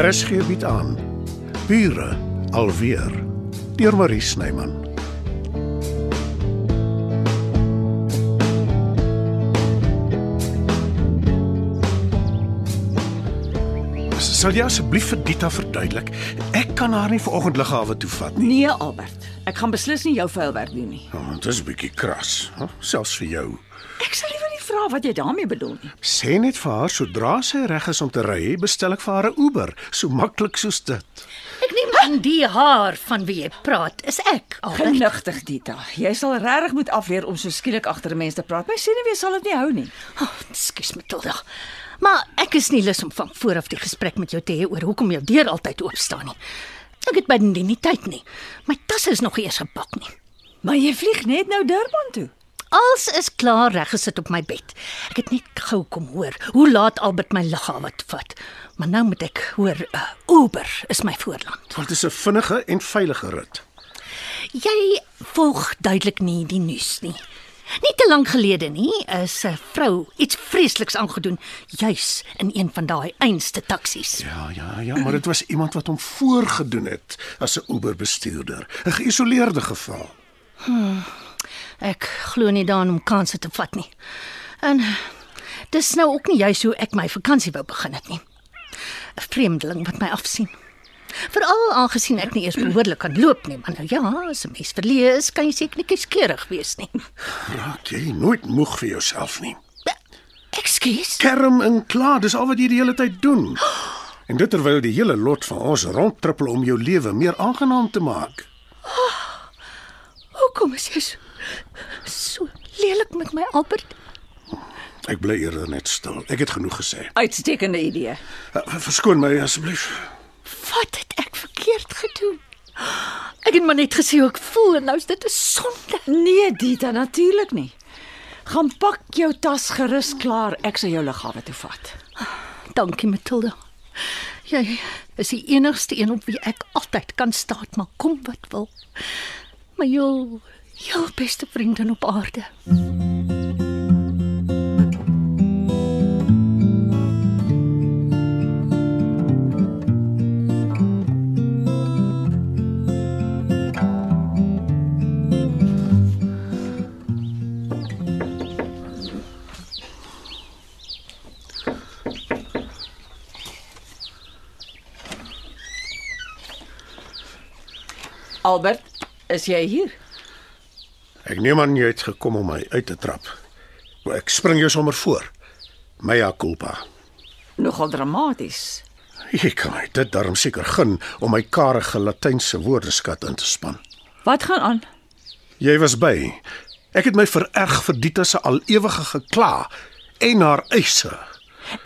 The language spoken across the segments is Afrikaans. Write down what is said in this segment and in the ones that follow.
RSG bied aan Bure alweer deur Marie Snyman. Sal jy asseblief vir Dita verduidelik? Ek kan haar nie vanoggend lughawe toe vat nie. Nee, Albert. Ek gaan beslis nie jou vuilwerk doen nie. Oh, dit is 'n bietjie kras, hè? selfs vir jou. Ek sal nie vra wat jy daarmee bedoel nie. Sê net vir haar sodra sy reg is om te ry, bestel ek vir haar 'n Uber, so maklik soos dit. Ek neem aan die haar van wie jy praat is ek. Albert. Genigtig, Dita. Jy sal regtig moet afleer om so skielik agter 'n mens te praat. My senuwee sal dit nie hou nie. Oh, Ekskuus Matilda. Maar ek is nie lus om van vooraf die gesprek met jou te hê oor hoekom jou deur altyd oop staan nie. Ek het bydien nie tyd nie. My tasse is nog eers gepak nie. Maar jy vlieg net nou Durban toe. Alles is klaar reggesit op my bed. Ek het net gou kom hoor hoe laat Albert my lughawe toe vat. Maar nou moet ek hoor uh, Uber is my voorland. Want dit is 'n vinnige en veilige rit. Jy volg duidelik nie die nuus nie. Nie te lank gelede nie is 'n vrou iets vreesliks aangedoen juis in een van daai einste taksies. Ja, ja, ja, maar dit was iemand wat hom voorgedoen het as 'n Uber bestuurder, 'n geïsoleerde geval. Ek glo nie daaraan om kansse te vat nie. En dis nou ook nie juis hoe ek my vakansie wou begin het nie. 'n Vreemdeling wat my afsien. Veral aangesien ek nie eers behoorlik kan loop nie, maar nou ja, as 'n mens verleë is, kan jy seker nie kieskeurig wees nie. Raak jy nooit moeg vir jouself nie. Ekskuus. Kerm en klaar, dis al wat jy die hele tyd doen. En dit terwyl die hele lot van ons rondtrippel om jou lewe meer aangenaam te maak. Hoekom is jy so, so lelik met my Albert? Ek bly eerder net stil. Ek het genoeg gesê. Uitstekende idee. Uh, Verskoon my asseblief. Wat het ek verkeerd gedoen? Ek het maar net gesê hoe ek voel en nou is dit 'n sonde. Nee, Dita, natuurlik nie. Gaan pak jou tas gerus klaar. Ek sal jou lughawe toe vat. Dankie Matilda. Jy is die enigste een op wie ek altyd kan staan, maar kom wat wil. My jou, jou beste vriendin op aarde. Albert, is jy hier? Ek neem aan jy het gekom om my uit te trap. Ek spring jou sommer voor. Mea culpa. Nogal dramaties. Jy kan my dit darm seker gun om my karige latynse woordeskat in te span. Wat gaan aan? Jy was by. Ek het my vererg vir Dita se al ewige gekla en haar eise.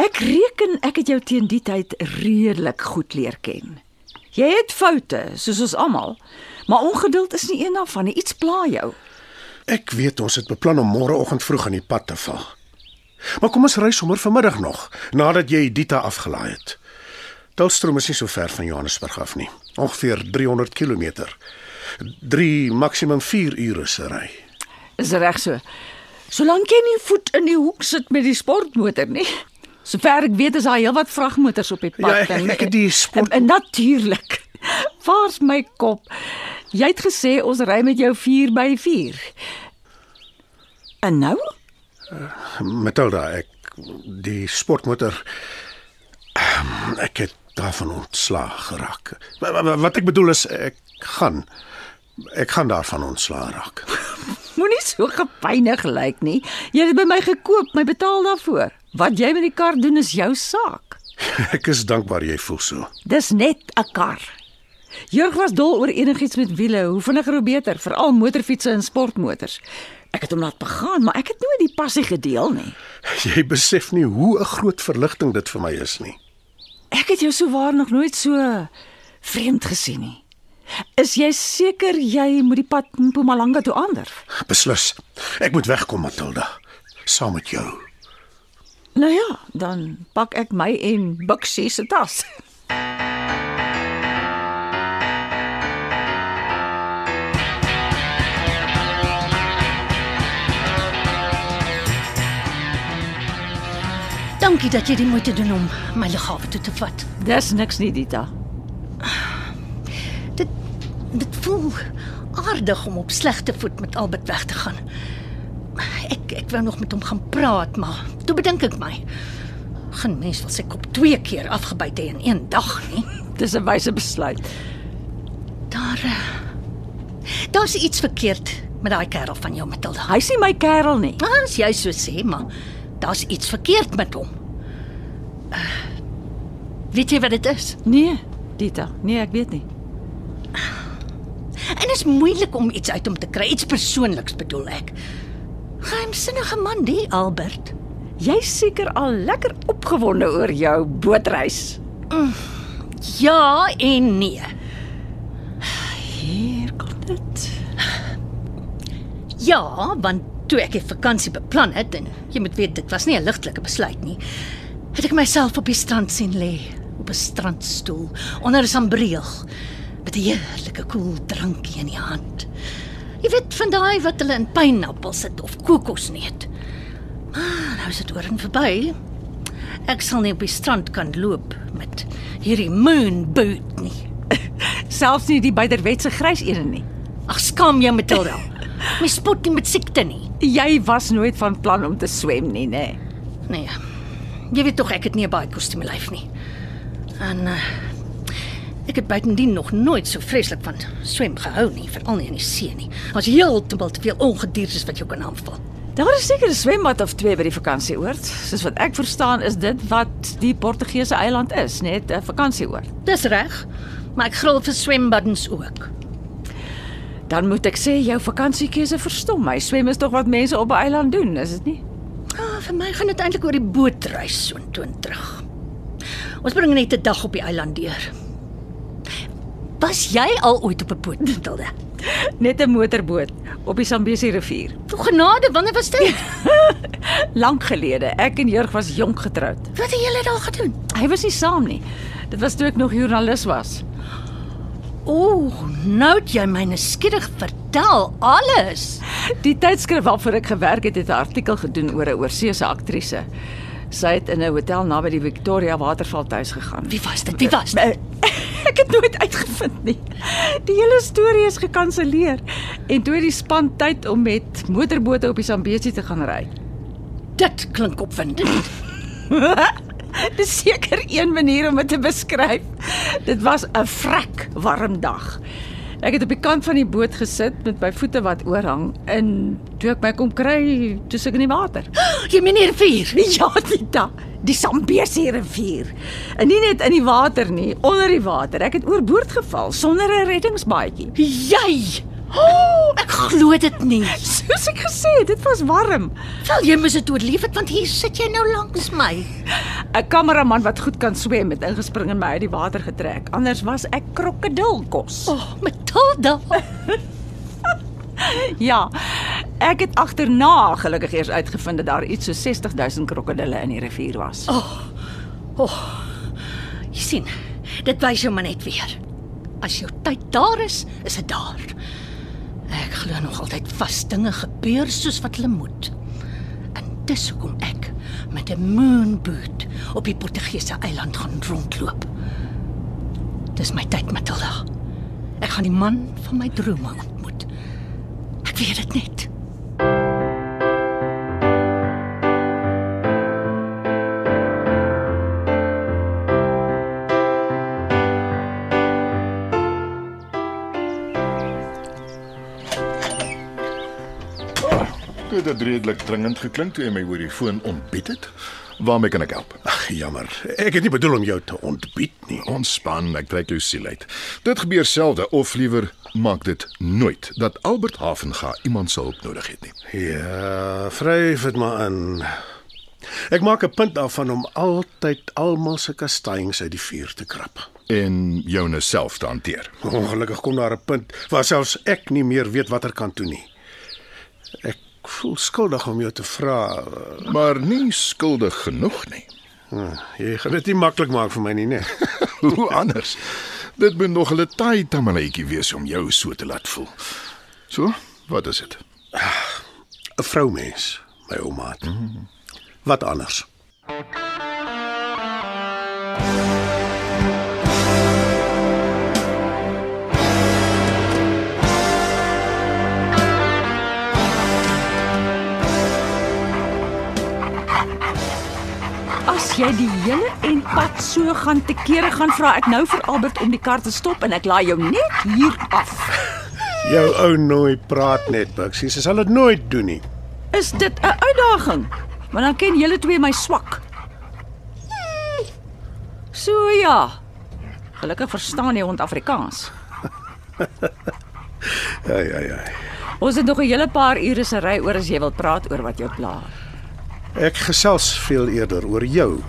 Ek reken ek het jou teen die tyd redelik goed leer ken. Jy het foute, soos ons almal, maar ongeduld is nie een daarvan nie. Iets pla jou. Ek weet ons het beplan om môreoggend vroeg aan die pad te val. Maar kom ons ry sommer vanmiddag nog, nadat jy Dita afgelaai het. Tulstroom is nie so ver van Johannesburg af nie. Ongeveer 300 km. 3 maksimum 4 ure se ry. Is reg so. Solank jy nie voet in die hoek sit met die sportmotor nie. Sover ek weet is daar heelwat vragmotors op die pad. Ja, ek- ek het die sport- En, en natuurlik. Waar's my kop? Jy het gesê ons ry met jou 4 by 4. En nou? Matilda, ek die sportmotor ehm, ek het daarvan ontslaag geraak. Wa- wa- Wat ek bedoel is ek gaan ek gaan daarvan ontslaag raak. Moenie so gepynig lyk nie. Jy het by my gekoop, my betaal daarvoor. Wat jy met die kar doen is jou saak. Ek is dankbaar jy voel so. Dis net 'n kar. Jurg was dol oor enigiets met wiele, hoe vinniger hoe beter, veral motorfietsse en sportmotors. Ek het hom laat begaan, maar ek het nooit die passie gedeel nie. Jy besef nie hoe 'n groot verligting dit vir my is nie. Ek het jou souwaar nog nooit so vreemd gesien nie. Is jy seker jy moet die pad Mpumalanga toe aandurf? Beslis. Ek moet wegkom, Matilda, saam met jou. Nou ja, dan pak ek my en Bixie se tas. Dankie dat jy die moeite doen om my lughawe toe te vat. Dis niks nie, Dita. Dit dit voel aardig om op slegte voet met Albert weg te gaan. Ek ek wou nog met hom gaan praat, maar toe bedink ek my. Geen mens wil sy kop twee keer afgebyt hê in een dag nie. Dis 'n wyse besluit. Daar eh, Daar's iets verkeerd met daai kerel van jou, Matilda. Hy's nie my kerel nie. Ah, as jy so sê, maar daar's iets verkeerd met hom. Uh, weet jy wat dit is? Nee, Dita. Nee, ek weet nie. En dit is moeilik om iets uit hom te kry, iets persoonliks bedoel ek. Geheimsinnige man, die Albert. Jy's seker al lekker opgewonde oor jou bootreis. Ja en nee. Hier kom dit. Ja, want toe ek die vakansie beplan het en jy moet weet dit was nie 'n ligtelike besluit nie, het ek myself op die strand sien lê op 'n strandstoel onder 'n sambreel met 'n heerlike koel drankie in die hand. Jy weet van daai wat hulle in pynappels sit of kokosneut. Maar nou is dit oor en verby. Ek sal nie op die strand kan loop met hierdie moon boot nie. Selfs nie die byderwetse grys ene nie. Ag skam jou Matilda. My spot nie met siekte nie. Jy was nooit van plan om te swem nie, nê? Nee. Jy weet tog ek het nie 'n baie kostuum lyf nie. En uh, ek het buitendien nog nooit so vreeslik van swem gehou nie, veral nie in die see nie. As heeltemal te veel ongediertes wat jou kan aanval. Daar is seker 'n swembad of twee by die vakansieoord. Soos wat ek verstaan is dit wat die Portugese eiland is, net 'n vakansieoord. Dis reg. Maar ek gril vir swembaddens ook. Dan moet ek sê jou vakansiekeuse verstom my. Swem is tog wat mense op 'n eiland doen, is dit nie? Ah, vir my gaan dit eintlik oor die bootreis so intoe terug. Ons bring net 'n dag op die eiland deur. Was jy al ooit op 'n boot, Matilda? Net 'n motorboot op die Zambesi rivier. O genade, wanneer was dit? Lank gelede. Ek en Jurg was jonk getroud. Wat het julle daar gedoen? Hy was nie saam nie. Dit was toe ek nog joernalis was. O, nou het jy my nuuskierig vertel alles. Die tydskrif waarvoor ek gewerk het, het 'n artikel gedoen oor 'n oorseese aktrise. Sy het in 'n hotel naby die Victoria Waterval tuis gegaan. Wie was dit? Wie was dit? Ek het nooit uitgevind nie. Die hele storie is gekanselleer en toe het die span tyd om met motorbote op die Zambesi te gaan ry. Dit klink opwindend. Dis seker een manier om dit te beskryf. Dit was 'n vrek warm dag. Ek het op die kant van die boot gesit met my voete wat oorhang en toe ek my kom kry, toe ek in die water. Jy meen die rivier. Ja, Tita, die Zambesi rivier. En nie net in die water nie, onder die water. Ek het oorboord geval sonder 'n reddingsbaadjie. Jy. Oh, ek glo dit nie. Soos ek gesê het, dit was warm. Wel jy moes dit oorleef het want hier sit jy nou langs my. 'n Kameraman wat goed kan swem het ingespring en my uit die water getrek. Anders was ek krokodilkos. O, oh, Matilda. Ja. Ek het agterna gelukkig eers uitgevind dat daar iets so 60000 krokodille in die rivier was. Jy sien, dit wys jou maar net weer. As jou tyd daar is, is dit daar. Ek glo nog altyd vas dinge gebeur soos wat hulle moet. En dis hoekom ek met 'n moonboot op die Portugese eiland gaan rondloop. Dis my tyd, Matilda. Ek gaan die man van my drome ontmoet. Ek weet dit net. Dit het redelik dringend geklink toe jy my oor die foon ontbied het. Waarmee kan ek help? Ag, jammer. Ek het nie bedoel om jou te ontbied nie. Ontspan, ek trek jou siel uit. Dit gebeur selde of liewer maak dit nooit dat Albert Havenga iemand se hulp nodig het nie. Ja, vryf dit maar in. Ek maak 'n punt daarvan om altyd almal se kastanjes uit die vuur te krap. En joune self te hanteer. Ongelukkig kom daar 'n punt waar selfs ek nie meer weet watter kant toe nie. Ek voel skuldig om jou te vra. uh, Maar nie skuldig genoeg nie. uh, Jy gaan dit nie maklik maak vir my nie, né? Hoe anders? Dit moet nog 'n taai tamaletjie wees om jou so te laat voel. So, wat is dit? 'n Vroumens, my ouma. Wat anders? Thank jy die hele en pad so gaan te kere gaan vra ek nou vir Albert om die kar te stop en ek laai jou net hier af. Jou ou nooi praat net, Bixie. Sy sal dit nooit doen nie. Is dit 'n uitdaging? Maar dan ken julle twee my swak. So ja. Gelukkig verstaan jy hond Afrikaans. Ai ai ai. Ons het nog 'n hele paar ure se ry oor as jy wil praat oor wat jou pla. Ek gesels veel eerder oor jou.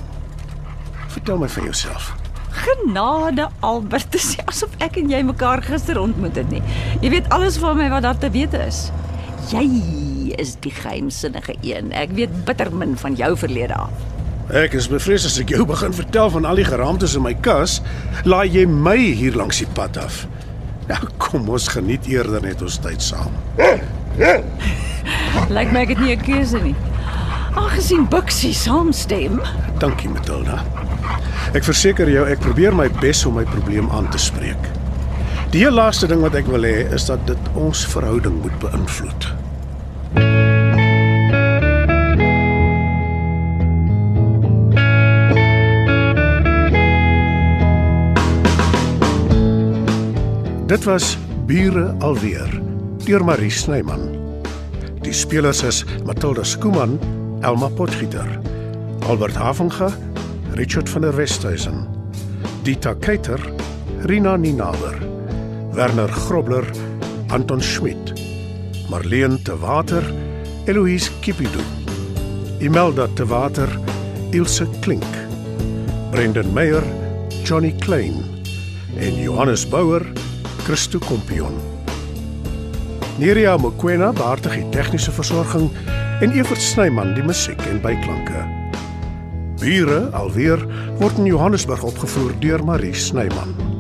Vertel my van jouself. Genade Albert, dit is asof ek en jy mekaar gister ontmoet het nie. Jy weet alles van my wat daar te weet is. Jy is die geheimsinnige een. Ek weet bitter min van jou verlede af. Ek is bevrees as ek jou begin vertel van al die geraamtes in my kas, laai jy my hier langs die pad af. Ja, kom ons geniet eerder net ons tyd saam. Lyk my ek het nie 'n keuse nie. Aangesien Bixie saamstem, Dankie, Matilda. Ek verseker jou ek probeer my bes om my probleem aan te spreek. Die heel laaste ding wat ek wil hê is dat dit ons verhouding moet beïnvloed. Dit was Bure alweer deur Marie Snyman. Die spelers is Matilda Skuman, Elma Potgieter, Albert Havenga, Richard van der Westhuizen, Dita Keiter, Rina Ninawer, Werner Grobler, Anton Schmidt, Marleen te Water, Eloise Kipidu, Imelda te Water, Ilse Klink, Brendan Meyer, Johnny Klein en Johannes Bouwer, Christo Kompion. Neria Mokoena behartig die tegniese versorging en Evert Snyman die musiek en byklanke. Bure alweer word in Johannesburg opgevoer deur Marie Snyman.